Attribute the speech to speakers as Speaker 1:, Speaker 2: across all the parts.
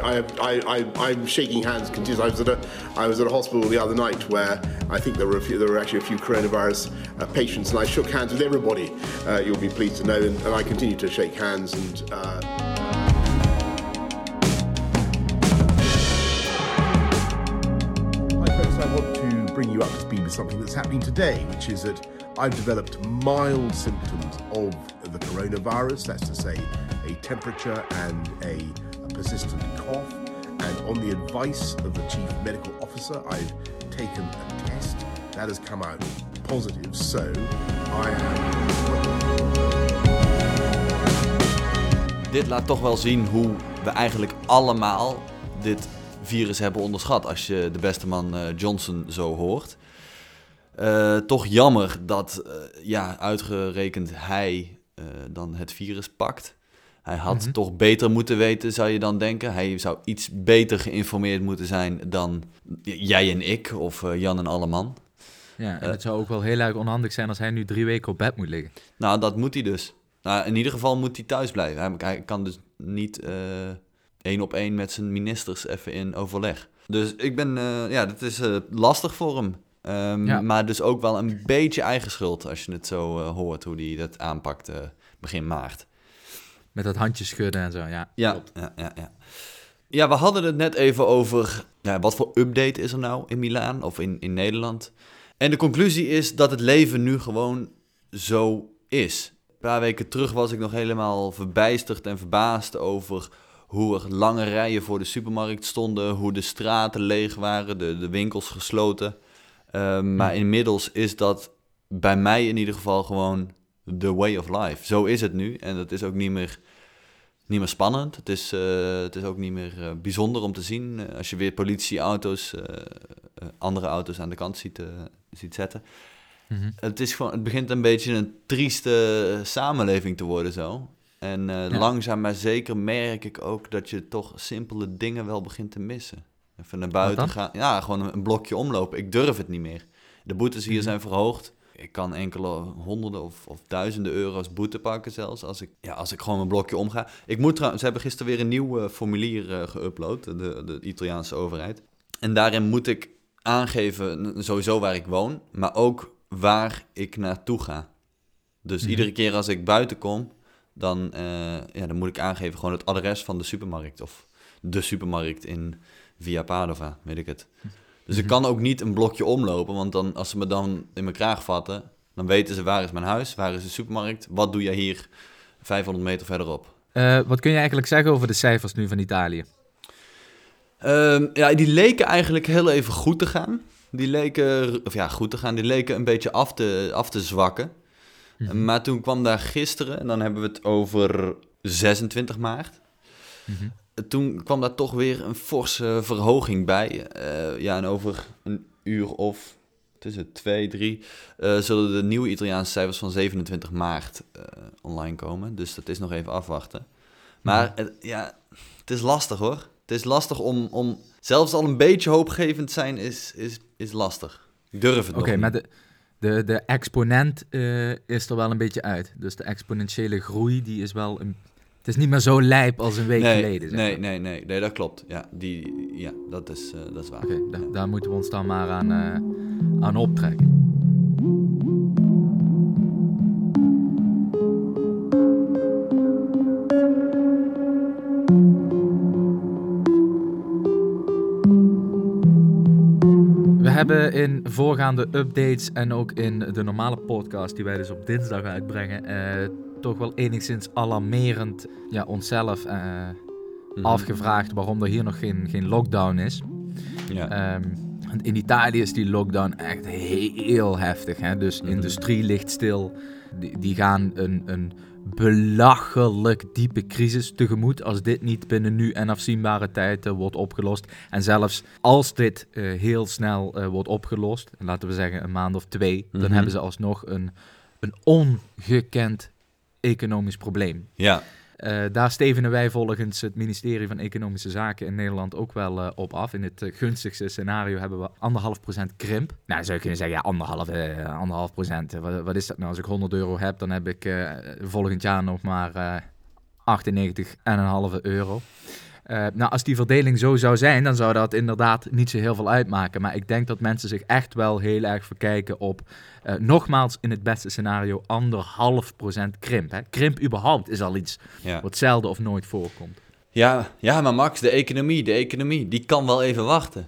Speaker 1: I, I, I, am shaking hands. I was, at a, I was at a hospital the other night where I think there were, a few, there were actually a few coronavirus uh, patients, and I shook hands with everybody, uh, you'll be pleased to know, and, and, I continue to shake hands. and. Uh... Hi, folks, I want to bring you up to speed with something that's happening today, which is that I've developed mild symptoms of the coronavirus, that's to say, a temperature and a persistent cough. And on the advice of the chief medical officer, I've taken a test that has come out positive. So I am.
Speaker 2: Dit laat toch wel zien hoe we eigenlijk allemaal dit virus hebben onderschat. Als je de beste man uh, Johnson zo hoort. Uh, toch jammer dat uh, ja, uitgerekend hij dan het virus pakt. Hij had mhm. toch beter moeten weten, zou je dan denken. Hij zou iets beter geïnformeerd moeten zijn dan jij en ik of uh, Jan en Alleman.
Speaker 3: Ja, en het zou ook wel heel erg onhandig zijn als hij nu drie weken op bed moet liggen.
Speaker 2: Nou, dat moet hij dus. Nou, in ieder geval moet hij thuis blijven. Hij, kan dus niet uh, één op één met zijn ministers even in overleg. Dus ik ben, uh, ja, dat is lastig voor hem. Um, ja. Maar dus ook wel een beetje eigen schuld als je het zo hoort, hoe hij dat aanpakt begin maart.
Speaker 3: Met dat handje schudden en zo, ja.
Speaker 2: Ja, ja, ja, ja. ja, we hadden het net even over ja, wat voor update is er nou in Milaan of in, in Nederland. En de conclusie is dat het leven nu gewoon zo is. Een paar weken terug was ik nog helemaal verbijsterd en verbaasd over hoe er lange rijen voor de supermarkt stonden, hoe de straten leeg waren, de, de winkels gesloten. Ehm, maar inmiddels is dat bij mij in ieder geval gewoon the way of life. Zo is het nu en dat is ook niet meer niet meer spannend. Het is, uh, het is ook niet meer uh, bijzonder om te zien uh, als je weer politieauto's, andere auto's aan de kant ziet, ziet zetten. Mm -hmm. het, is gewoon, het begint een beetje een trieste samenleving te worden zo. En ja. langzaam maar zeker merk ik ook dat je toch simpele dingen wel begint te missen. Even naar buiten gaan. Ja, gewoon een blokje omlopen. Ik durf het niet meer. De boetes hier mm -hmm. zijn verhoogd ik kan enkele honderden of, of, duizenden euro's boete pakken zelfs als ik, ja, als ik gewoon mijn blokje omga. Ik moet trouwens, ze hebben gisteren weer een nieuw uh, formulier uh, geüpload, de, de Italiaanse overheid. En daarin moet ik aangeven sowieso waar ik woon, maar ook waar ik naartoe ga. Dus mhm. iedere keer als ik buiten kom, dan, uh, ja, dan moet ik aangeven gewoon het adres van de supermarkt of de supermarkt in Via Padova, weet ik het. Mhm. Dus ik kan ook niet een blokje omlopen, want dan, als ze me dan in mijn kraag vatten, dan weten ze waar is mijn huis, waar is de supermarkt, wat doe jij hier 500 meter verderop.
Speaker 3: Uh, wat kun je eigenlijk zeggen over de cijfers nu van Italië?
Speaker 2: Uh, ja, die leken eigenlijk heel even goed te gaan. Die leken, of ja, goed te gaan, die leken een beetje af te, af te zwakken. Mm Maar toen kwam daar gisteren, en dan hebben we het over 26 maart. Mm -hmm toen kwam daar toch weer een forse verhoging bij. Uh, ja, en over een uur of tussen twee, drie, uh, zullen de nieuwe Italiaanse cijfers van 27 maart uh, online komen. Dus dat is nog even afwachten. Maar ja, het is lastig hoor. Het is lastig om, om zelfs al een beetje hoopgevend zijn is, is, is lastig. Ik durf het
Speaker 3: Oké, maar de, de, de exponent is er wel een beetje uit. Dus de exponentiële groei die is wel een het is niet meer zo lijp als een week geleden.
Speaker 2: Zeg nee, nee, nee, nee, dat klopt. Ja, die, ja dat, is, uh, dat is waar.
Speaker 3: Oké, okay, daar moeten we ons dan maar aan, uh, aan optrekken. We hebben in voorgaande updates en ook in de normale podcast die wij dus op dinsdag uitbrengen, uh, toch wel enigszins alarmerend ja, onszelf uh, afgevraagd waarom er hier nog geen, geen lockdown is. Ja. Um, in Italië is die lockdown echt heel heftig. Hè? Dus mm industrie ligt stil. Die, die gaan een, een belachelijk diepe crisis tegemoet als dit niet binnen nu en afzienbare tijd uh, wordt opgelost. En zelfs als dit uh, heel snel uh, wordt opgelost, laten we zeggen een maand of twee, mm -hmm. dan mhm. hebben ze alsnog een, een ongekend economisch probleem.
Speaker 2: Ja.
Speaker 3: Uh, daar stevenen wij volgens het ministerie van Economische Zaken in Nederland ook wel uh, op af. In het uh, gunstigste scenario hebben we anderhalf procent krimp. Nou, zou je kunnen zeggen, ja, anderhalf, anderhalf procent. Wat, wat, is dat nou? Als ik 100 euro heb, dan heb ik volgend jaar nog maar 98,5 euro. Eh, nou, als die verdeling zo zou zijn, dan zou dat inderdaad niet zo heel veel uitmaken. Maar ik denk dat mensen zich echt wel heel erg verkijken op, eh, nogmaals, in het beste scenario, anderhalf procent krimp. Hè. Krimp überhaupt is al iets
Speaker 2: Ja.
Speaker 3: wat zelden of nooit voorkomt.
Speaker 2: Ja, ja, maar Max, de economie, de economie, die kan wel even wachten.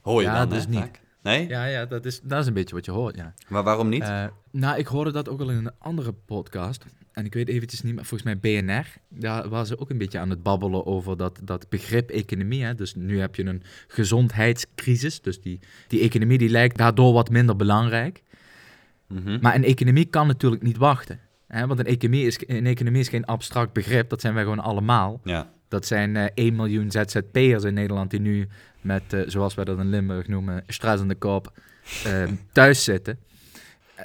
Speaker 2: Hoor je
Speaker 3: Ja,
Speaker 2: dan,
Speaker 3: dus
Speaker 2: hè,
Speaker 3: niet.
Speaker 2: vaak? Nee?
Speaker 3: Ja, ja dat, is, dat is een beetje wat je hoort, ja.
Speaker 2: Maar waarom niet?
Speaker 3: Eh, nou, ik hoorde dat ook al in een andere podcast. En ik weet eventjes niet, maar volgens mij BNR. Daar waren ze ook een beetje aan het babbelen over dat, dat begrip economie. Hè. Dus nu heb je een gezondheidscrisis. Dus die, die economie die lijkt daardoor wat minder belangrijk.
Speaker 2: Mhm.
Speaker 3: Maar een economie kan natuurlijk niet wachten. Hè. Want een economie, is, een economie is geen abstract begrip. Dat zijn wij gewoon allemaal.
Speaker 2: Ja.
Speaker 3: Dat zijn eh 1 miljoen ZZP'ers in Nederland die nu met, eh, zoals wij dat in Limburg noemen, stress in de kop, eh, thuis zitten.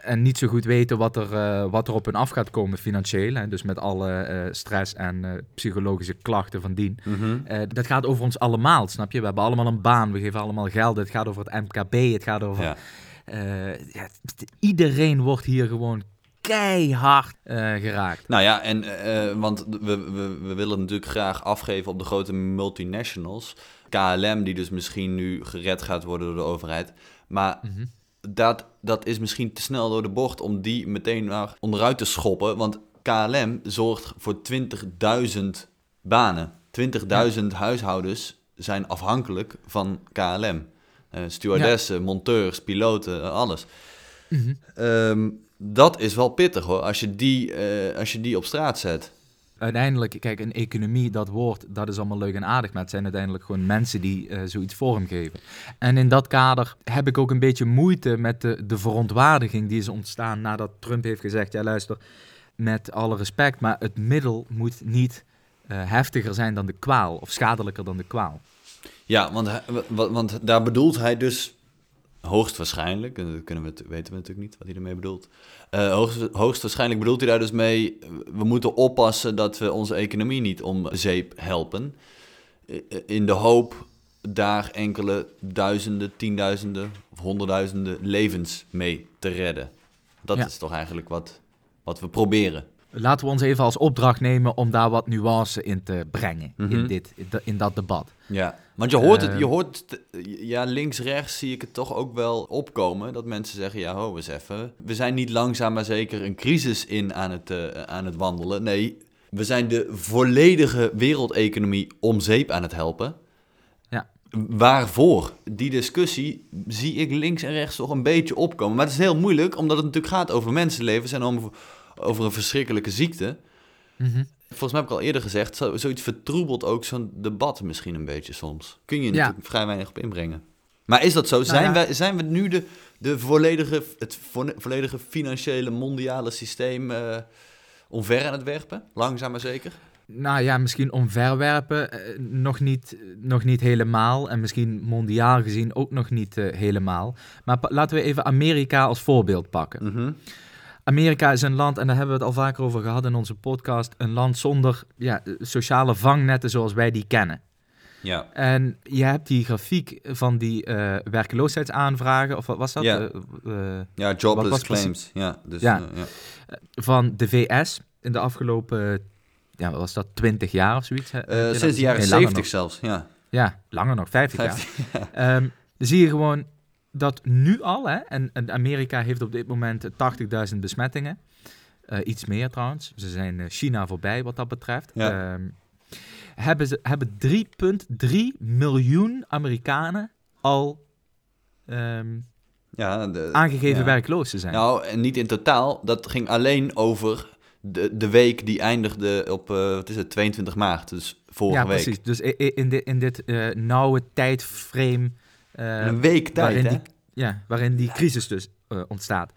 Speaker 3: En niet zo goed weten wat er, eh, wat er op hun af gaat komen financieel. Hè. Dus met alle eh, stress en eh, psychologische klachten van dien.
Speaker 2: Mhm.
Speaker 3: Dat gaat over ons allemaal, snap je? We hebben allemaal een baan, we geven allemaal geld. Het gaat over het MKB, het gaat over...
Speaker 2: ja.
Speaker 3: iedereen wordt hier gewoon keihard geraakt.
Speaker 2: Nou ja, en, want we, we, we willen natuurlijk graag afgeven op de grote multinationals. KLM, die dus misschien nu gered gaat worden door de overheid. Maar
Speaker 3: Mhm.
Speaker 2: Dat, dat is misschien te snel door de bocht om die meteen maar onderuit te schoppen. Want KLM zorgt voor 20.000 banen. 20.000 huishoudens zijn afhankelijk van KLM. Eh stewardessen, monteurs, piloten, eh, alles.
Speaker 3: Mhm.
Speaker 2: Ehm, dat is wel pittig hoor, als je die, eh, als je die op straat zet.
Speaker 3: Uiteindelijk, kijk, een economie, dat woord, dat is allemaal leuk en aardig, maar het zijn uiteindelijk gewoon mensen die eh, zoiets vormgeven. En in dat kader heb ik ook een beetje moeite met de, de verontwaardiging die is ontstaan nadat Trump heeft gezegd, ja luister, met alle respect, maar het middel moet niet eh, heftiger zijn dan de kwaal, of schadelijker dan de kwaal.
Speaker 2: Ja, want, want daar bedoelt hij dus hoogstwaarschijnlijk, en dat kunnen we, weten we natuurlijk niet wat hij ermee bedoelt. Eh, hoogst, hoogstwaarschijnlijk bedoelt hij daar dus mee, eh, we moeten oppassen dat we onze economie niet om zeep helpen. Eh, In de hoop daar enkele duizenden, tienduizenden of honderdduizenden levens mee te redden. Dat
Speaker 3: Ja.
Speaker 2: is toch eigenlijk wat, wat we proberen.
Speaker 3: Laten we ons even als opdracht nemen om daar wat nuance in te brengen,
Speaker 2: Mhm.
Speaker 3: in, dit, in dat debat.
Speaker 2: Ja, want je hoort het, je
Speaker 3: Ehm.
Speaker 2: hoort, ja, links-rechts zie ik het toch ook wel opkomen. Dat mensen zeggen, ja, ho, eens even. We zijn niet langzaam maar zeker een crisis in aan het, eh, aan het wandelen. Nee, we zijn de volledige wereldeconomie om zeep aan het helpen.
Speaker 3: Ja.
Speaker 2: Waarvoor? Die discussie zie ik links en rechts toch een beetje opkomen. Maar het is heel moeilijk, omdat het natuurlijk gaat over mensenlevens en over, over een verschrikkelijke ziekte.
Speaker 3: Mhm.
Speaker 2: Volgens mij heb ik al eerder gezegd, zo, zoiets vertroebelt ook zo'n debat misschien een beetje soms. Kun je
Speaker 3: Ja.
Speaker 2: natuurlijk vrij weinig op inbrengen. Maar is dat zo? zijn,
Speaker 3: ja.
Speaker 2: wij, zijn we nu de, de volledige, het vo- volledige financiële mondiale systeem eh omver aan het werpen? Langzaam maar zeker?
Speaker 3: Nou ja, misschien omverwerpen eh, nog, niet, nog niet helemaal. En misschien mondiaal gezien ook nog niet eh, helemaal. Maar laten we even Amerika als voorbeeld pakken.
Speaker 2: Mhm.
Speaker 3: Amerika is een land, en daar hebben we het al vaker over gehad in onze podcast, een land zonder ja, sociale vangnetten zoals wij die kennen.
Speaker 2: Ja.
Speaker 3: En je hebt die grafiek van die eh, werkloosheidsaanvragen, of wat was dat?
Speaker 2: Ja.
Speaker 3: Eh, eh,
Speaker 2: ja, jobless
Speaker 3: was
Speaker 2: claims. Ja, dus,
Speaker 3: Ja.
Speaker 2: ja.
Speaker 3: van de VS in de afgelopen, ja, wat was dat, 20 jaar of zoiets?
Speaker 2: sinds de jaren
Speaker 3: Nee, langer
Speaker 2: 70 zelfs, ja.
Speaker 3: Ja, langer nog, 50 jaar.
Speaker 2: 50,
Speaker 3: Ehm, dan zie je gewoon dat nu al, hè, en, en Amerika heeft op dit moment 80.000 besmettingen. Eh, iets meer trouwens. Ze zijn eh, China voorbij wat dat betreft.
Speaker 2: Ja.
Speaker 3: Ehm, hebben, ze, hebben 3,3 miljoen Amerikanen al ehm,
Speaker 2: ja de,
Speaker 3: aangegeven
Speaker 2: ja.
Speaker 3: werkloos te zijn.
Speaker 2: Nou, en niet in totaal. Dat ging alleen over de, de week die eindigde op, eh, wat is het, 22 maart. Dus vorige
Speaker 3: ja,
Speaker 2: week.
Speaker 3: precies. Dus in, dit in dit eh, nauwe tijdframe eh,
Speaker 2: een week tijd,
Speaker 3: waarin
Speaker 2: hè?
Speaker 3: die, ja, waarin die crisis dus eh, ontstaat.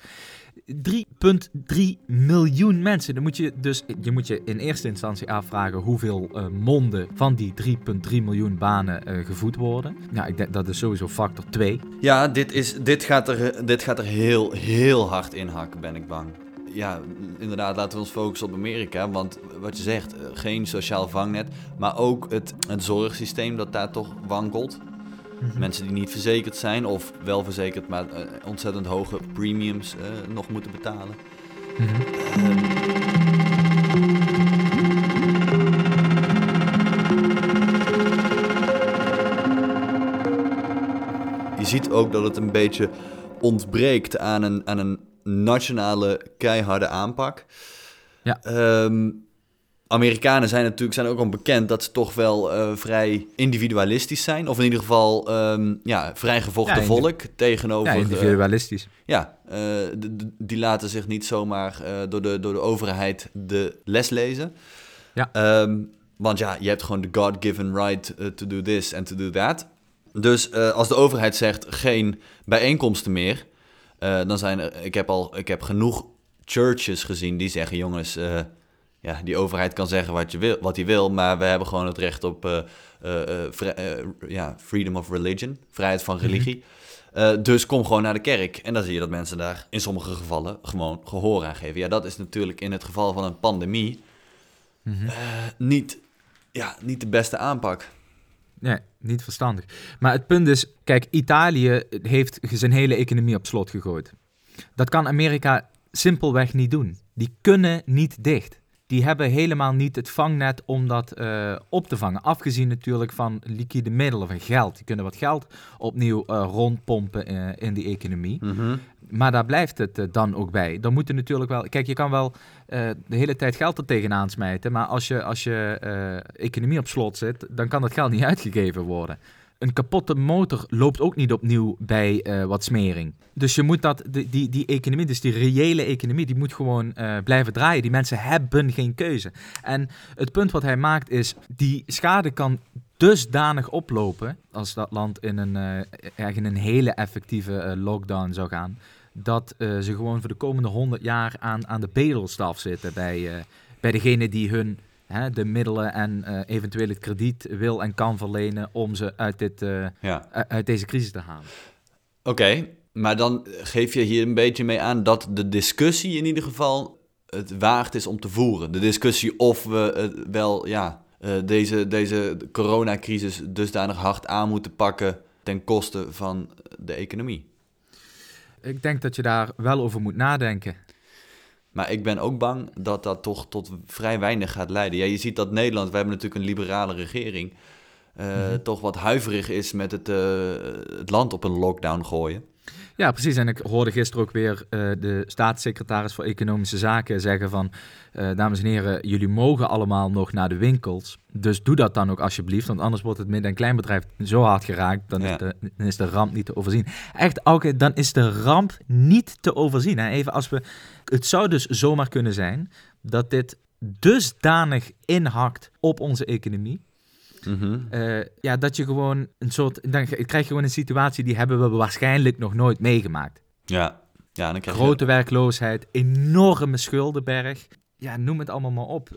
Speaker 3: 3,3 miljoen mensen. Dan moet je dus je moet je in eerste instantie afvragen hoeveel eh, monden van die 3,3 miljoen banen eh, gevoed worden. Nou, ik denk dat is sowieso factor 2.
Speaker 2: Ja, dit, is, dit, gaat er, dit gaat er heel, heel hard in hakken, ben ik bang. Ja, inderdaad, laten we ons focussen op Amerika. Want wat je zegt, geen sociaal vangnet. Maar ook het, het zorgsysteem dat daar toch wankelt. Mhm. Mensen die niet verzekerd zijn of wel verzekerd, maar eh, ontzettend hoge premiums eh, nog moeten betalen.
Speaker 3: Mhm.
Speaker 2: Je ziet ook dat het een beetje ontbreekt aan een, aan een nationale keiharde aanpak.
Speaker 3: Ja.
Speaker 2: Ehm, Amerikanen zijn natuurlijk zijn ook al bekend dat ze toch wel eh, vrij individualistisch zijn. Of in ieder geval ehm, ja, vrijgevochten
Speaker 3: Ja, indi-
Speaker 2: volk tegenover...
Speaker 3: Ja, individualistisch.
Speaker 2: ja, eh, die laten zich niet zomaar eh, door, de, door de overheid de les lezen.
Speaker 3: Ja.
Speaker 2: Ehm, want ja, je hebt gewoon de God-given right to do this and to do that. Dus als de overheid zegt geen bijeenkomsten meer, dan zijn er, ik heb al, ik heb genoeg churches gezien die zeggen, jongens, ja, die overheid kan zeggen wat je wil, wat hij wil, maar we hebben gewoon het recht op eh, eh, eh, ja, freedom of religion, vrijheid van religie. Eh, dus kom gewoon naar de kerk. En dan zie je dat mensen daar in sommige gevallen gewoon gehoor aan geven. Ja, dat is natuurlijk in het geval van een pandemie
Speaker 3: Mhm.
Speaker 2: niet, ja, niet de beste aanpak.
Speaker 3: Nee, niet verstandig. Maar het punt is, kijk, Italië heeft zijn hele economie op slot gegooid. Dat kan Amerika simpelweg niet doen. Die kunnen niet dicht. Die hebben helemaal niet het vangnet om dat eh, op te vangen. Afgezien natuurlijk van liquide middelen, van geld. Die kunnen wat geld opnieuw eh, rondpompen eh, in die economie. Maar daar blijft het dan ook bij. Dan moet er natuurlijk wel. Kijk, je kan wel de hele tijd geld er tegenaan smijten. Maar als je, als je economie op slot zit, dan kan dat geld niet uitgegeven worden. Een kapotte motor loopt ook niet opnieuw bij eh, wat smering. Dus je moet dat, die, die, economie, dus die reële economie, die moet gewoon eh, blijven draaien. Die mensen hebben geen keuze. En het punt wat hij maakt is, die schade kan dusdanig oplopen als dat land in een, echt in een hele effectieve lockdown zou gaan, dat ze gewoon voor de komende 100 jaar aan, aan de bedelstaf zitten bij, bij degene die hun hè, de middelen en eh, eventueel het krediet wil en kan verlenen om ze uit, dit, eh,
Speaker 2: Ja.
Speaker 3: uit deze crisis te halen.
Speaker 2: Oké, maar dan geef je hier een beetje mee aan dat de discussie in ieder geval het waard is om te voeren. De discussie of we wel ja, eh, deze, deze coronacrisis dusdanig hard aan moeten pakken ten koste van de economie.
Speaker 3: Ik denk dat je daar wel over moet nadenken.
Speaker 2: Maar ik ben ook bang dat dat toch tot vrij weinig gaat leiden. Ja, je ziet dat Nederland, we hebben natuurlijk een liberale regering, eh,
Speaker 3: Mhm.
Speaker 2: toch wat huiverig is met het, eh, het land op een lockdown gooien.
Speaker 3: Ja, precies. En ik hoorde gisteren ook weer eh, de staatssecretaris voor Economische Zaken zeggen van... eh, dames en heren, jullie mogen allemaal nog naar de winkels. Dus doe dat dan ook alsjeblieft. Want anders wordt het midden- en kleinbedrijf zo hard geraakt... Dan,
Speaker 2: Ja.
Speaker 3: is de, dan is de ramp niet te overzien. Echt, Auke, dan is de ramp niet te overzien. Hè? Even als we... Het zou dus zomaar kunnen zijn dat dit dusdanig inhakt op onze economie...
Speaker 2: Mhm.
Speaker 3: Eh, ja, dat je gewoon een soort... Dan krijg je gewoon een situatie die hebben we waarschijnlijk nog nooit meegemaakt.
Speaker 2: Ja. ja, dan krijg je...
Speaker 3: Grote werkloosheid, enorme schuldenberg. Ja, noem het allemaal maar op.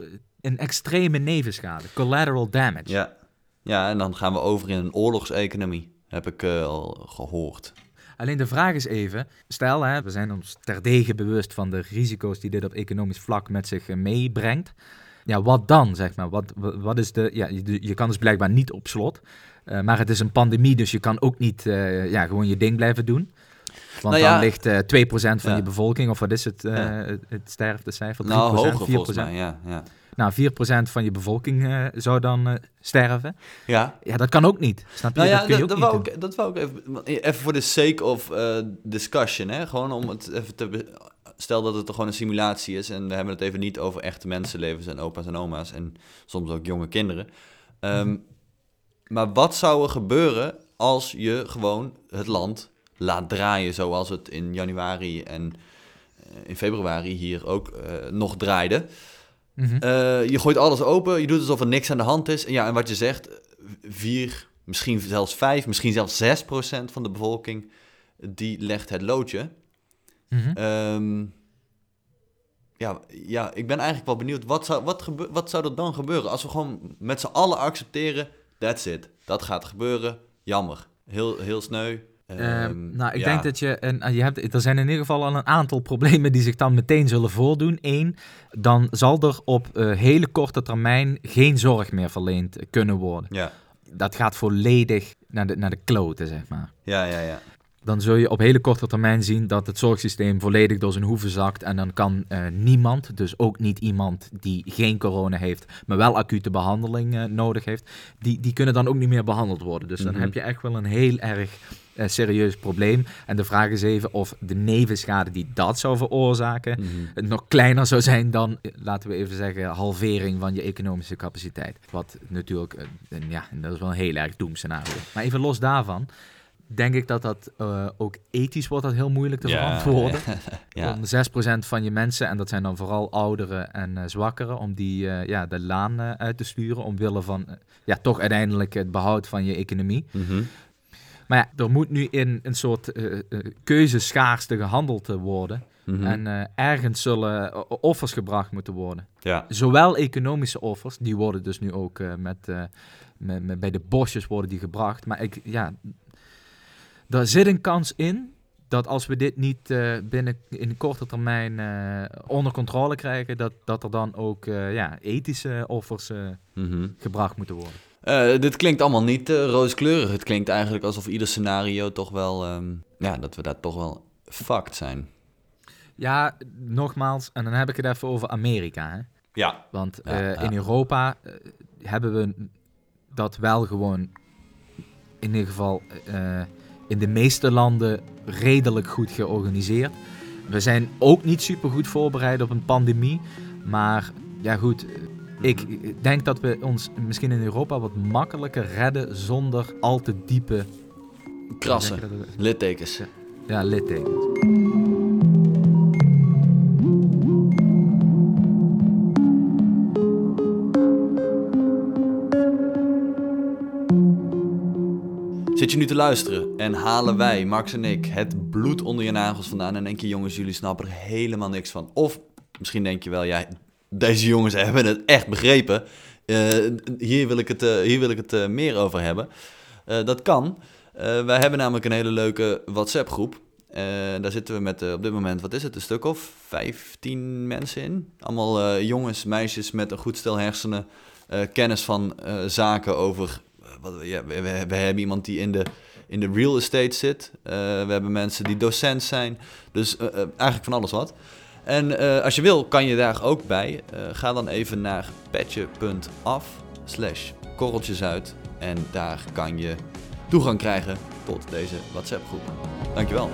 Speaker 3: Een extreme nevenschade, collateral damage.
Speaker 2: Ja. ja, en dan gaan we over in een oorlogseconomie, heb ik eh, al gehoord.
Speaker 3: Alleen de vraag is even, stel hè, we zijn ons terdege bewust van de risico's die dit op economisch vlak met zich eh, meebrengt. Ja, wat dan, zeg maar? Wat, wa- wat is de, ja, je, je kan dus blijkbaar niet op slot. Eh, maar het is een pandemie, dus je kan ook niet eh, ja, gewoon je ding blijven doen. Want
Speaker 2: Nou ja,
Speaker 3: dan ligt eh 2% van
Speaker 2: ja.
Speaker 3: je bevolking, of wat is het, het, het sterftecijfer? 3%,
Speaker 2: Nou, hoger
Speaker 3: 4%?
Speaker 2: volgens mij, ja. Ja,
Speaker 3: Nou, 4% van je bevolking zou dan sterven.
Speaker 2: ja.
Speaker 3: Ja, dat kan ook niet. Snap je?
Speaker 2: Nou ja,
Speaker 3: dat kun je ook
Speaker 2: dat,
Speaker 3: niet
Speaker 2: wou ik, dat wou ik even... Even voor de sake of discussion, hè. Gewoon om het even te... Stel dat het gewoon een simulatie is en we hebben het even niet over echte mensenlevens en opa's en oma's en soms ook jonge kinderen. Ehm, Maar wat zou er gebeuren als je gewoon het land laat draaien zoals het in januari en eh, in februari hier ook eh, nog draaide?
Speaker 3: Mhm.
Speaker 2: Eh, je gooit alles open, je doet alsof er niks aan de hand is. En ja, en wat je zegt, vier, misschien zelfs vijf, misschien zelfs zes procent van de bevolking, die legt het loodje. Ehm, ja, ja, ik ben eigenlijk wel benieuwd, wat zou, wat, gebe- wat zou er dan gebeuren als we gewoon met z'n allen accepteren, that's it, dat gaat gebeuren, jammer, heel, heel sneu.
Speaker 3: Ehm,
Speaker 2: Ehm,
Speaker 3: nou, ik
Speaker 2: ja.
Speaker 3: denk dat je. En, je hebt, er zijn in ieder geval al een aantal problemen die zich dan meteen zullen voordoen. Eén, dan zal er op eh, hele korte termijn geen zorg meer verleend kunnen worden.
Speaker 2: Ja,
Speaker 3: Dat gaat volledig naar de, naar de kloten, zeg maar.
Speaker 2: ja, ja, ja.
Speaker 3: Dan zul je op hele korte termijn zien dat het zorgsysteem volledig door zijn hoeven zakt. En dan kan eh, niemand, dus ook niet iemand die geen corona heeft, maar wel acute behandeling eh, nodig heeft, die, die kunnen dan ook niet meer behandeld worden. Dus dan
Speaker 2: Mhm.
Speaker 3: heb je echt wel een heel erg eh, serieus probleem. En de vraag is even of de nevenschade die dat zou veroorzaken
Speaker 2: Mhm.
Speaker 3: nog kleiner zou zijn dan, laten we even zeggen, halvering van je economische capaciteit. Wat natuurlijk, een- ja, dat is wel een heel erg doemscenario. Maar even los daarvan, denk ik dat dat eh, ook ethisch wordt dat heel moeilijk te verantwoorden.
Speaker 2: ja.
Speaker 3: Om 6% van je mensen, en dat zijn dan vooral ouderen en eh, zwakkeren, om die eh, ja, de laan uit te sturen. Omwille van ja, toch uiteindelijk het behoud van je economie.
Speaker 2: Mhm.
Speaker 3: Maar ja, er moet nu in een soort keuzeschaarste gehandeld eh, worden.
Speaker 2: Mhm.
Speaker 3: En ergens zullen offers gebracht moeten worden.
Speaker 2: ja.
Speaker 3: Zowel economische offers, die worden dus nu ook met, met, met- bij de bosjes worden die gebracht. Maar ik, ja, daar zit een kans in dat als we dit niet eh, binnen in korte termijn eh, onder controle krijgen, dat, dat er dan ook eh, ja, ethische offers
Speaker 2: Mhm.
Speaker 3: gebracht moeten worden.
Speaker 2: Dit klinkt allemaal niet rooskleurig. Het klinkt eigenlijk alsof ieder scenario toch wel... ehm, ja, dat we daar toch wel fucked zijn.
Speaker 3: Ja, nogmaals, en dan heb ik het even over Amerika. Hè?
Speaker 2: Ja.
Speaker 3: Want
Speaker 2: Ja, ja.
Speaker 3: in Europa hebben we dat wel gewoon in ieder geval in de meeste landen redelijk goed georganiseerd. We zijn ook niet super goed voorbereid op een pandemie. Maar ja goed, ik denk dat we ons misschien in Europa wat makkelijker redden zonder al te diepe
Speaker 2: Krassen. Littekens.
Speaker 3: Ja, littekens.
Speaker 2: Je nu te luisteren en halen wij, Max en ik, het bloed onder je nagels vandaan en denk je, jongens, jullie snappen er helemaal niks van. Of misschien denk je wel, ja, deze jongens hebben het echt begrepen. Eh, hier wil ik het, eh, hier wil ik het eh, meer over hebben. Dat kan. Wij hebben namelijk een hele leuke WhatsApp-groep. Daar zitten we met op dit moment, wat is het, een stuk of 15 mensen in. Allemaal jongens, meisjes met een goed stel hersenen, kennis van zaken over we, hebben iemand die in de, in de real estate zit. Eh, we hebben mensen die docent zijn. Dus eh, eh, eigenlijk van alles wat. En als je wil, kan je daar ook bij. Ga dan even naar petje.af slash korreltjesuit. En daar kan je toegang krijgen tot deze WhatsApp groep. Dankjewel.